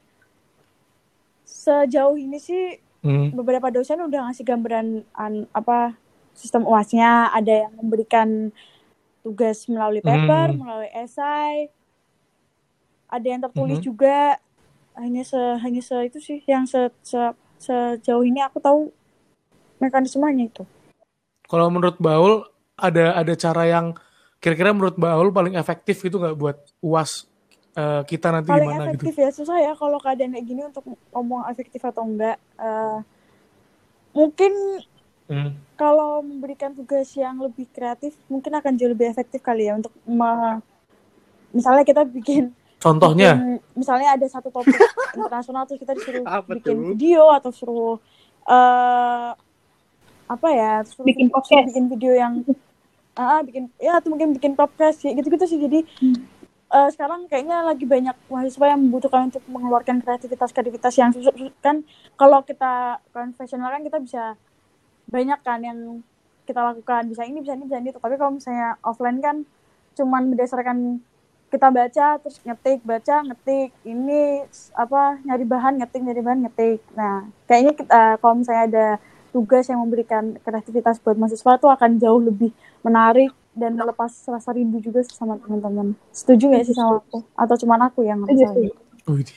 Sejauh ini sih
Hmm.
beberapa dosen udah ngasih gambaran an- apa sistem UASnya, ada yang memberikan tugas melalui paper,
Hmm.
melalui esai. Ada yang tertulis
Mhm.
juga. Hanya se hanya se itu sih yang se, se- sejauh ini aku tahu mekanismenya itu.
Kalau menurut Mbak Aul ada ada cara yang kira-kira menurut Mbak Aul paling efektif gitu nggak buat uas eh, kita nanti
Paling
gimana gitu?
efektif ya susah ya kalau keadaan kayak gini untuk ngomong efektif atau enggak. Eh, mungkin
Hmm.
kalau memberikan tugas yang lebih kreatif mungkin akan jauh lebih efektif kali ya untuk misalnya kita bikin
Contohnya,
bikin- misalnya ada satu topik [laughs] internasional terus kita disuruh
Apa
bikin
tuh?
video atau suruh eh apa ya suruh
Bikin
suruh
podcast.
bikin video yang ah bikin ya atau mungkin bikin podcast kayak gitu-gitu sih. Jadi eh, sekarang kayaknya lagi banyak mahasiswa yang membutuhkan untuk mengeluarkan kreativitas-kreativitas yang susah kan kalau kita konvensional kan kita bisa banyak kan yang kita lakukan. Bisa ini bisa ini bisa ini tapi kalau misalnya offline kan cuman berdasarkan kita baca terus ngetik baca ngetik ini apa nyari bahan ngetik nyari bahan ngetik nah kayaknya kita kalau misalnya ada tugas yang memberikan kreativitas buat mahasiswa tuh akan jauh lebih menarik dan melepas rasa rindu juga sama teman-teman setuju gak sih sama aku atau cuman aku yang
setuju.
Wih,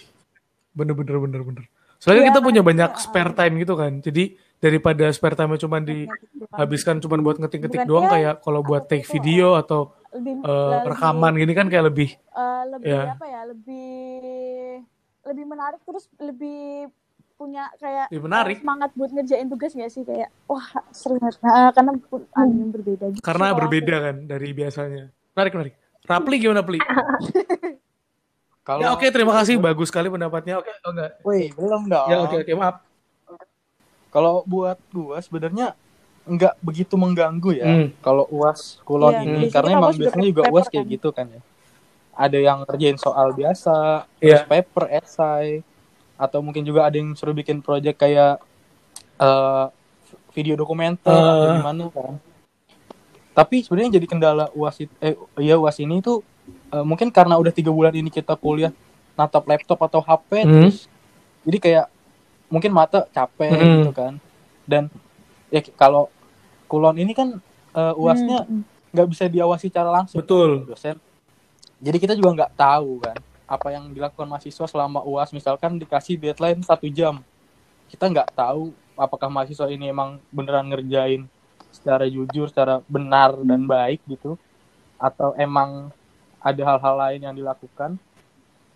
bener bener bener bener. Soalnya
Iya,
kita punya banyak
iya.
spare time gitu kan. Jadi daripada spare time cuma dihabiskan cuma buat ngetik-ngetik doang
ya,
kayak kalau buat take
itu,
video atau
lebih,
eh,
lebih-
rekaman gini kan kayak lebih
eh, lebih
Ya.
apa ya lebih lebih menarik terus lebih punya kayak
Ya, menarik.
semangat buat ngerjain tugas nggak sih kayak wah seru banget. Nah, karena yang berbeda gitu
Karena berbeda kan dari biasanya. Menarik, menarik. Rapli gimana, Pli? [laughs]
Kalau
Ya oke, terima kasih. Bagus sekali pendapatnya. Oke, oh enggak.
Wih, belum dong.
Ya oke, oke, maaf.
Kalau buat gua sebenarnya nggak begitu mengganggu ya.
Hmm.
Kalau UAS kulon
Iya,
ini karena
kan
emang biasanya juga UAS
kan.
kayak gitu kan ya. Ada yang kerjain soal biasa,
Iya.
terus paper, essay, atau mungkin juga ada yang suruh bikin project kayak eh, video dokumenter atau
Eh.
gimana kan. Tapi sebenarnya yang jadi kendala UAS it- eh iya UAS ini tuh eh, mungkin karena udah tiga bulan ini kita kuliah natap laptop atau HP
Hmm.
terus jadi kayak mungkin mata capek
Hmm.
gitu kan dan ya k- kalau kulon ini kan eh, uasnya
Hmm,
nggak bisa diawasi secara langsung.
Betul.
dosen. Jadi kita juga nggak tahu kan apa yang dilakukan mahasiswa selama uas. Misalkan dikasih deadline satu jam. Kita nggak tahu apakah mahasiswa ini emang beneran ngerjain secara jujur secara benar dan baik gitu. Atau emang ada hal-hal lain yang dilakukan.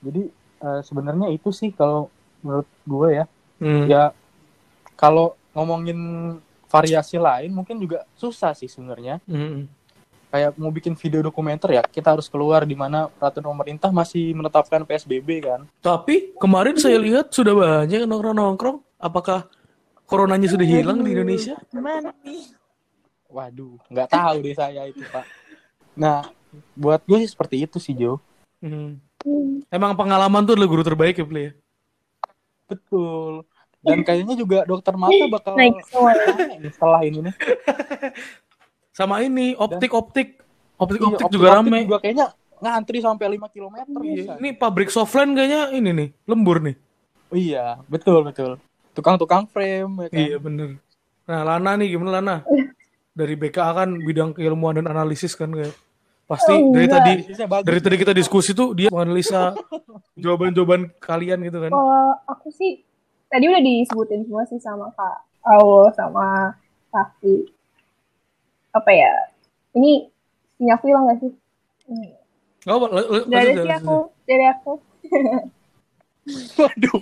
Jadi eh, sebenarnya itu sih kalau menurut gue ya.
Hmm.
ya kalau ngomongin variasi lain mungkin juga susah sih sebenarnya
Hmm.
kayak mau bikin video dokumenter ya kita harus keluar di mana peraturan pemerintah masih menetapkan PSBB kan
Tapi kemarin saya lihat sudah banyak yang nongkrong-nongkrong. Apakah coronanya sudah hilang di Indonesia?
gimana nih
waduh nggak tahu deh saya itu pak nah buat gue sih seperti itu sih Jo
Hmm. Emang pengalaman tuh adalah guru terbaik ya, Pli? ya?
betul dan kayaknya juga dokter mata bakal
Naik semua ya. [laughs]
setelah ini nih
Sama ini, optik-optik. Optik-optik
Iya,
juga rame.
juga kayaknya ngantri sampai 5 km
Iya, Ini pabrik softline kayaknya ini nih, lembur nih.
Oh iya betul betul tukang-tukang frame ya kan
Iya bener. Nah Lana nih gimana Lana? [laughs] Dari BKA kan bidang keilmuan dan analisis kan kayak pasti
Oh,
dari
enggak.
tadi dari tadi kita diskusi tuh dia menganalisa [laughs] jawaban-jawaban kalian gitu kan.
Kalau aku sih tadi udah disebutin semua sih sama Kak Awo sama Safi. Apa ya? Ini sinyal aku hilang gak sih? Hmm.
L-
Dari sih aku, dari aku. [laughs]
Waduh,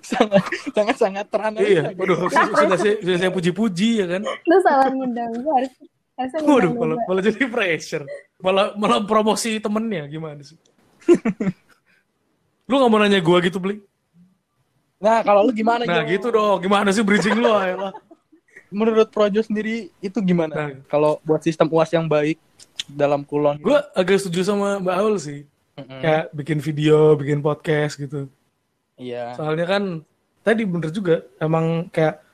sangat sangat sangat teranalisa.
Iya, waduh sudah saya sudah saya puji-puji ya kan.
Lu salah ngundang gue harus harusnya
Waduh, malah, malah jadi pressure. Malah malah promosi temennya gimana sih? [laughs] lu gak mau nanya gua gitu, Bli?
Nah, kalau lu gimana?
Nah, gitu dong. Gimana sih bridging lu, ayolah.
Menurut Projo sendiri itu gimana?
Nah.
Kalau buat sistem UAS yang baik dalam kulon.
Gue agak setuju sama Mbak Aul sih.
Mm-mm.
Kayak bikin video, bikin podcast gitu.
Iya.
Soalnya kan tadi bener juga emang kayak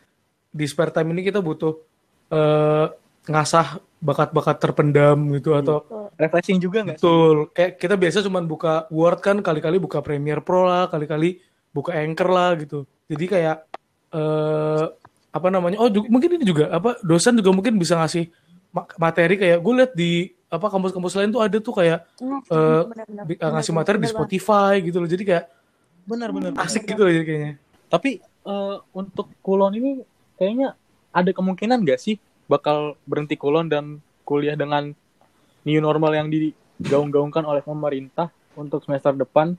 di spare time ini kita butuh eh ngasah bakat-bakat terpendam gitu atau
Refreshing juga nggak sih?
betul kayak kita biasa cuman buka Word kan kali-kali buka Premiere Pro lah kali-kali buka Anchor lah gitu jadi kayak eh apa namanya oh ju- mungkin ini juga apa dosen juga mungkin bisa ngasih ma- materi kayak gue liat di apa kampus-kampus lain tuh ada tuh kayak
Nah,
eh,
benar-benar.
bi- ngasih materi di
benar banget.
Spotify gitu loh jadi kayak
Benar-benar.
asik gitu loh jadi kayaknya
Tapi eh, untuk kulon ini kayaknya ada kemungkinan nggak sih bakal berhenti kulon dan kuliah dengan new normal yang digaung-gaungkan oleh pemerintah untuk semester depan?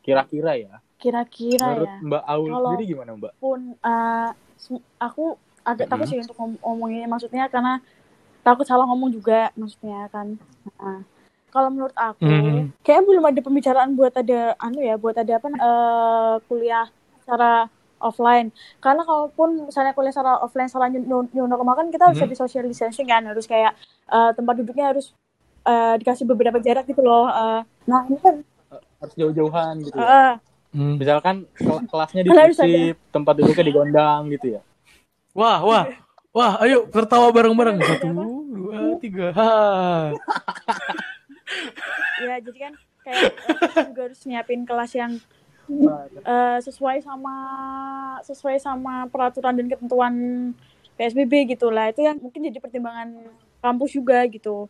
Kira-kira ya.
Kira-kira
Menurut
ya.
Mbak Aul
Kalau-
sendiri gimana Mbak?
pun eh, sem- aku agak takut sih untuk ngom- ngomongin maksudnya karena takut salah ngomong juga maksudnya kan. Nah, kalau menurut aku
Mhm.
kayaknya belum ada pembicaraan buat ada anu ya buat ada apa eh, kuliah secara offline karena kalaupun misalnya kuliah secara offline secara new, new normal kan kita harus jadi social distancing kan harus kayak eh, tempat duduknya harus eh, dikasih beberapa jarak gitu loh Eh, nah ini kan
Harus jauh-jauhan gitu ya.
Hmm.
Misalkan kel- [laughs] kelasnya dipisip, tempat duduknya digondang gitu ya.
Wah, wah, wah, ayo tertawa bareng-bareng. Satu, dua, tiga. Ha. [laughs]
ya jadi kan kayak eh, juga harus nyiapin kelas yang eh, sesuai sama sesuai sama peraturan dan ketentuan PSBB gitu lah itu yang mungkin jadi pertimbangan kampus juga gitu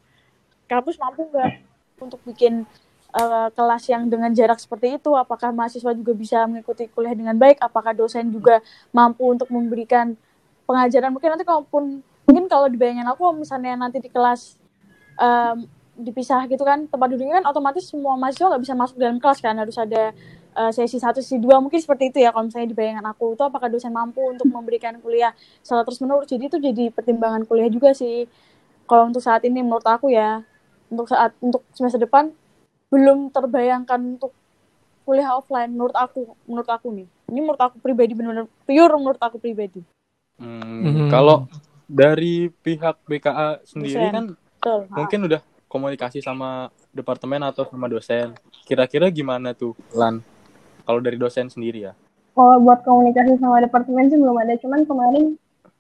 kampus mampu nggak untuk bikin eh, kelas yang dengan jarak seperti itu apakah mahasiswa juga bisa mengikuti kuliah dengan baik? Apakah dosen juga mampu untuk memberikan pengajaran? Mungkin nanti kalaupun mungkin kalau di bayangan aku misalnya nanti di kelas em, dipisah gitu kan tempat duduknya kan otomatis semua mahasiswa nggak bisa masuk dalam kelas kan harus ada uh, sesi satu sesi dua mungkin seperti itu ya kalau misalnya di bayangan aku. Itu apakah dosen mampu untuk memberikan kuliah secara terus menerus jadi itu jadi pertimbangan kuliah juga sih kalau untuk saat ini menurut aku ya. Untuk saat untuk semester depan belum terbayangkan untuk kuliah offline menurut aku menurut aku nih ini menurut aku pribadi benar-benar pure menurut aku pribadi
Hmm,
Mhm.
Kalau dari pihak BKA sendiri
Dosen.
kan
betul
mungkin udah komunikasi sama departemen atau sama dosen. Kira-kira gimana tuh, Lan? Kalau dari dosen sendiri ya?
Kalau buat komunikasi sama departemen sih belum ada, cuman kemarin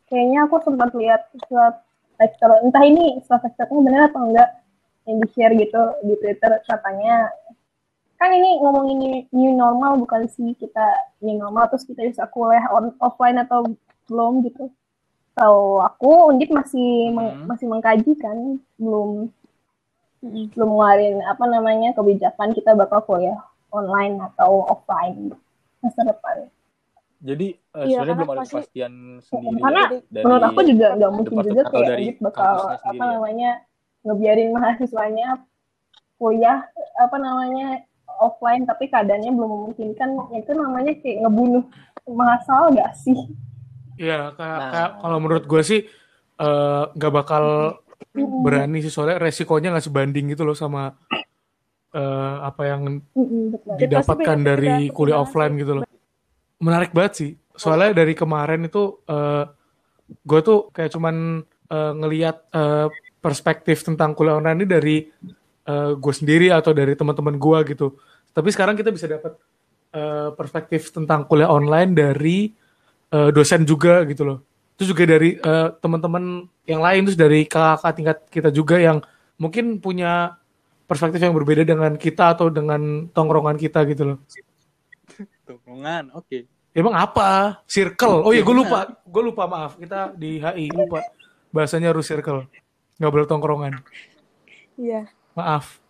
kayaknya aku sempat lihat surat lecture, entah ini surat lecture-nya benar atau enggak, yang di-share gitu di Twitter katanya kan ini ngomongin new, new normal bukan sih kita new normal terus kita bisa kuliah on, offline atau belum gitu. Tahu aku Undip masih meng-
Hmm.
masih mengkaji kan, belum
Mm-mm.
belum ngeluarin apa namanya kebijakan kita bakal kuliah online atau offline masa depan.
Jadi eh,
Iya,
sebenarnya belum ada
pasti-
kepastian sendiri
Karena
ya dari
menurut aku juga nggak mungkin juga kayak bakal apa
ya?
namanya ngebiarin mahasiswanya kuliah apa namanya offline tapi keadaannya belum memungkinkan itu namanya kayak ngebunuh mahasiswa gak sih?
Iya, kayak,
Nah.
kalau menurut gue sih eh, nggak bakal berani sih soalnya resikonya nggak sebanding gitu loh sama eh, apa yang didapatkan dari kuliah offline gitu loh. Menarik banget sih. Soalnya dari kemarin itu eh gue tuh kayak cuman eh, ngelihat eh, perspektif tentang kuliah online ini dari eh, gue sendiri atau dari teman-teman gue gitu. Tapi sekarang kita bisa dapat eh, perspektif tentang kuliah online dari eh, dosen juga gitu loh. Terus juga dari eh, teman-teman yang lain terus dari kakak tingkat kita juga yang mungkin punya perspektif yang berbeda dengan kita atau dengan tongkrongan kita gitu loh.
Tongkrongan, oke.
Emang apa? Circle. Oh iya, gue lupa. Gue lupa maaf. Kita di HI lupa. Bahasanya harus circle. Nggak boleh tongkrongan.
iya
Maaf.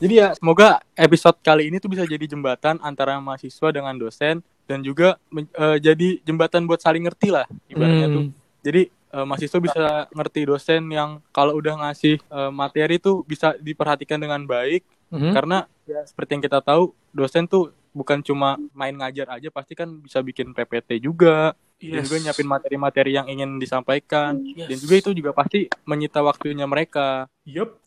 Jadi ya semoga episode kali ini tuh bisa jadi jembatan antara mahasiswa dengan dosen dan juga eh, jadi jembatan buat saling ngerti lah ibaratnya
Hmm.
tuh. Jadi eh, mahasiswa bisa ngerti dosen yang kalau udah ngasih eh, materi tuh bisa diperhatikan dengan baik
Mhm.
karena ya seperti yang kita tahu dosen tuh bukan cuma main ngajar aja pasti kan bisa bikin PPT juga dan
Yes.
juga nyiapin materi-materi yang ingin disampaikan
Yes.
dan juga itu juga pasti menyita waktunya mereka
Yup.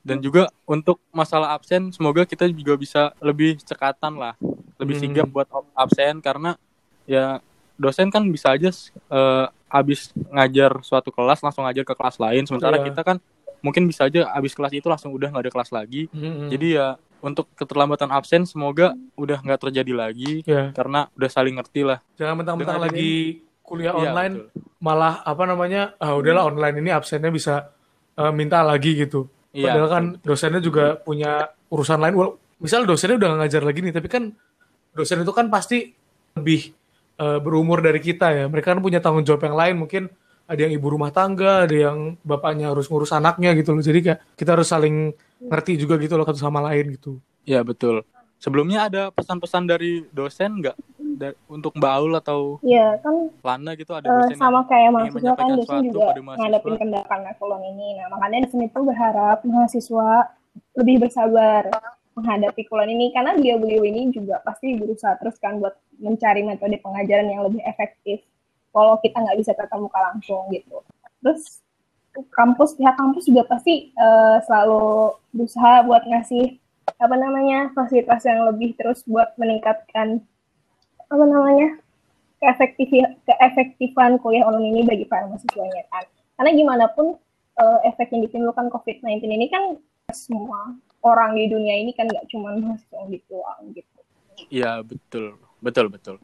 dan juga untuk masalah absen semoga kita juga bisa lebih cekatan lah lebih
Hmm.
sigap buat absen karena ya dosen kan bisa aja eh, habis ngajar suatu kelas langsung ngajar ke kelas lain sementara
Iya.
kita kan mungkin bisa aja habis kelas itu langsung udah nggak ada kelas lagi
Mhm.
jadi ya untuk keterlambatan absen semoga udah nggak terjadi lagi
ya
karena udah saling ngerti lah
jangan mentang-mentang lagi kuliah
Iya,
online
betul.
malah apa namanya ah udahlah online ini absennya bisa eh, minta lagi gitu.
Iya,
Padahal kan
betul.
dosennya juga punya urusan lain. Wal- Misal dosennya udah ngajar lagi nih, tapi kan dosen itu kan pasti lebih eh, berumur dari kita ya. Mereka kan punya tanggung jawab yang lain. Mungkin ada yang ibu rumah tangga, ada yang bapaknya harus ngurus anaknya gitu loh. Jadi kayak kita harus saling ngerti juga gitu loh satu sama lain gitu.
Iya betul sebelumnya ada pesan-pesan dari dosen nggak untuk Mbak Aul atau
Iya kan
Lana gitu ada
Eh,
dosen yang
sama kayak mahasiswa kan dosen juga ngadepin kendaraan eselon ini. Nah makanya dosen itu berharap mahasiswa lebih bersabar menghadapi kuliah ini karena beliau-beliau ini juga pasti berusaha terus kan buat mencari metode pengajaran yang lebih efektif kalau kita nggak bisa tatap muka langsung gitu. Terus kampus pihak kampus juga pasti eh, selalu berusaha buat ngasih apa namanya fasilitas yang lebih terus buat meningkatkan apa namanya keefektif keefektifan kuliah online ini bagi para mahasiswanya kan. Karena gimana pun eh, efek yang ditimbulkan COVID-19 ini kan semua orang di dunia ini kan nggak cuma mahasiswa gitu doang gitu.
Iya betul betul betul.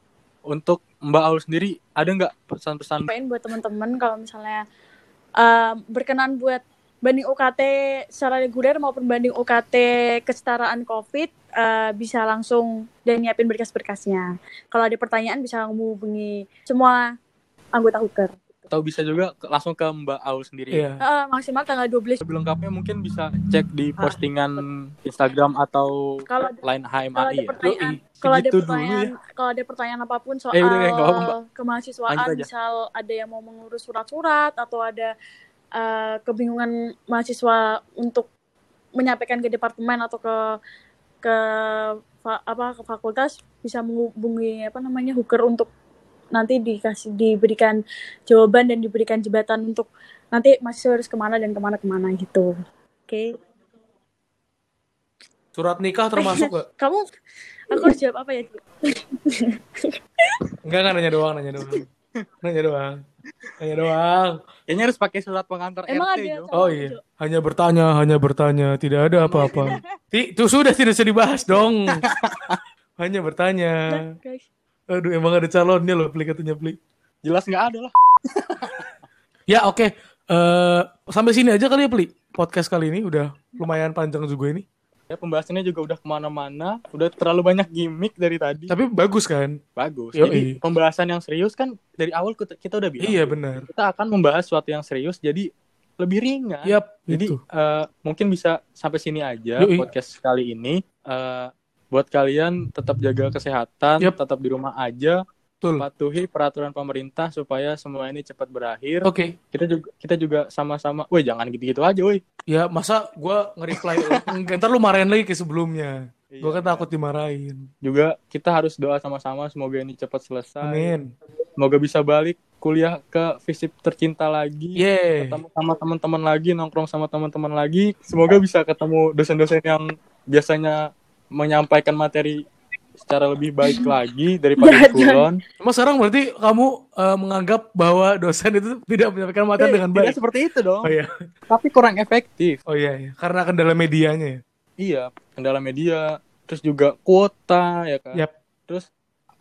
Untuk Mbak Aul sendiri ada nggak pesan-pesan?
sampaikan buat teman-teman kalau misalnya um, berkenan buat banding UKT secara reguler maupun banding UKT kesetaraan COVID uh, bisa langsung dan nyiapin berkas-berkasnya. Kalau ada pertanyaan bisa menghubungi semua anggota Huker.
Atau bisa juga ke- langsung ke Mbak Aul sendiri.
Iya.
Eh, maksimal tanggal 12
Lebih lengkapnya mungkin bisa cek di postingan Instagram atau
kalau ada-
lain
kalau ada
ya.
pertanyaan
Yoi.
kalau ada pertanyaan
ya.
kalau ada pertanyaan apa pun soal
Eh, udah, nggak apa-apa, Mbak.
kemahasiswaan misal ada yang mau mengurus surat-surat atau ada eh, kebingungan mahasiswa untuk menyampaikan ke departemen atau ke ke apa ke fakultas bisa menghubungi apa namanya hooker untuk nanti dikasih diberikan jawaban dan diberikan jembatan untuk nanti mahasiswa harus ke mana dan ke mana ke mana gitu oke
Surat nikah termasuk gak? [laughs]
kamu aku harus jawab apa ya? [laughs]
Enggak kan nanya doang, nanya doang. Nanya doang. Nanya doang.
Kayaknya harus pakai surat pengantar
Emang
RT,
ada
Jo.
Oh iya,
Jo?
hanya bertanya, hanya bertanya, tidak ada apa-apa. [laughs] Itu sudah tidak usah dibahas dong. hanya bertanya.
Udah, guys
Aduh, emang ada calonnya loh, Pli katanya Pli.
Jelas nggak ada lah. [laughs]
Ya oke, Eh, sampai sini aja kali ya Pli. Podcast kali ini udah lumayan panjang juga ini.
Ya pembahasannya juga udah ke mana-mana. Udah terlalu banyak gimmick dari tadi.
Tapi bagus kan?
Bagus.
Yoi.
Jadi pembahasan yang serius kan dari awal kita, udah bilang.
Iya benar.
Kita akan membahas sesuatu yang serius jadi lebih ringan.
Yap,
Jadi
itu.
eh, mungkin bisa sampai sini aja
Yoi.
podcast kali ini. Eh, buat kalian tetap jaga kesehatan,
Yap.
tetap di rumah aja,
Betul.
patuhi peraturan pemerintah supaya semua ini cepat berakhir.
Oke.
Kita juga kita juga sama-sama. Woi, jangan gitu-gitu aja, woi.
Ya masa gua nge-reply [laughs] ntar lu marahin lagi kayak sebelumnya. Gua kan takut dimarahin.
Juga kita harus doa sama-sama semoga ini cepat selesai.
Amin.
Semoga bisa balik kuliah ke visip tercinta lagi.
Yeay.
Ketemu sama teman-teman lagi, nongkrong sama teman-teman lagi. Semoga bisa ketemu dosen-dosen yang biasanya menyampaikan materi secara lebih baik [laughs] lagi daripada kulon.
Cuma sekarang berarti kamu eh, menganggap bahwa dosen itu tidak menyampaikan materi dengan
Tidak
baik.
seperti itu dong.
Oh iya.
Tapi kurang efektif.
Oh iya, iya. Karena kendala medianya ya.
Iya, kendala media, terus juga kuota ya kan.
Yap.
Terus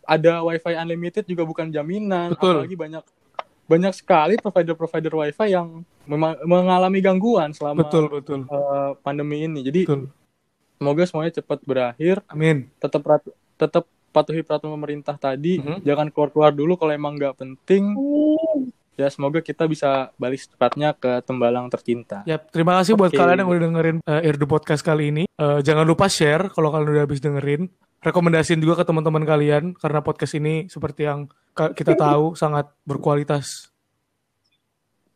ada wifi unlimited juga bukan jaminan,
Betul.
apalagi banyak banyak sekali provider-provider wifi yang mengalami gangguan selama
Betul, betul.
eh, pandemi ini. Jadi
Betul.
Semoga semuanya cepat berakhir.
Amin.
Tetap tetap patuhi peraturan pemerintah tadi.
Mhm.
Jangan keluar-keluar dulu kalau emang nggak penting. Ya semoga kita bisa balik secepatnya ke tembalang tercinta.
Ya, terima kasih buat
Oke.
kalian yang udah dengerin eh, Irdu Podcast kali ini. Eh, jangan lupa share kalau kalian udah habis dengerin. Rekomendasiin juga ke teman-teman kalian karena podcast ini seperti yang kita tahu [laughs] sangat berkualitas.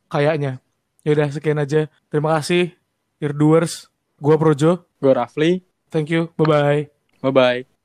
Kayaknya. Ya udah sekian aja. Terima kasih Irduers. Gua Projo.
Gue Rafli,
Thank you. Bye bye.
bye bye.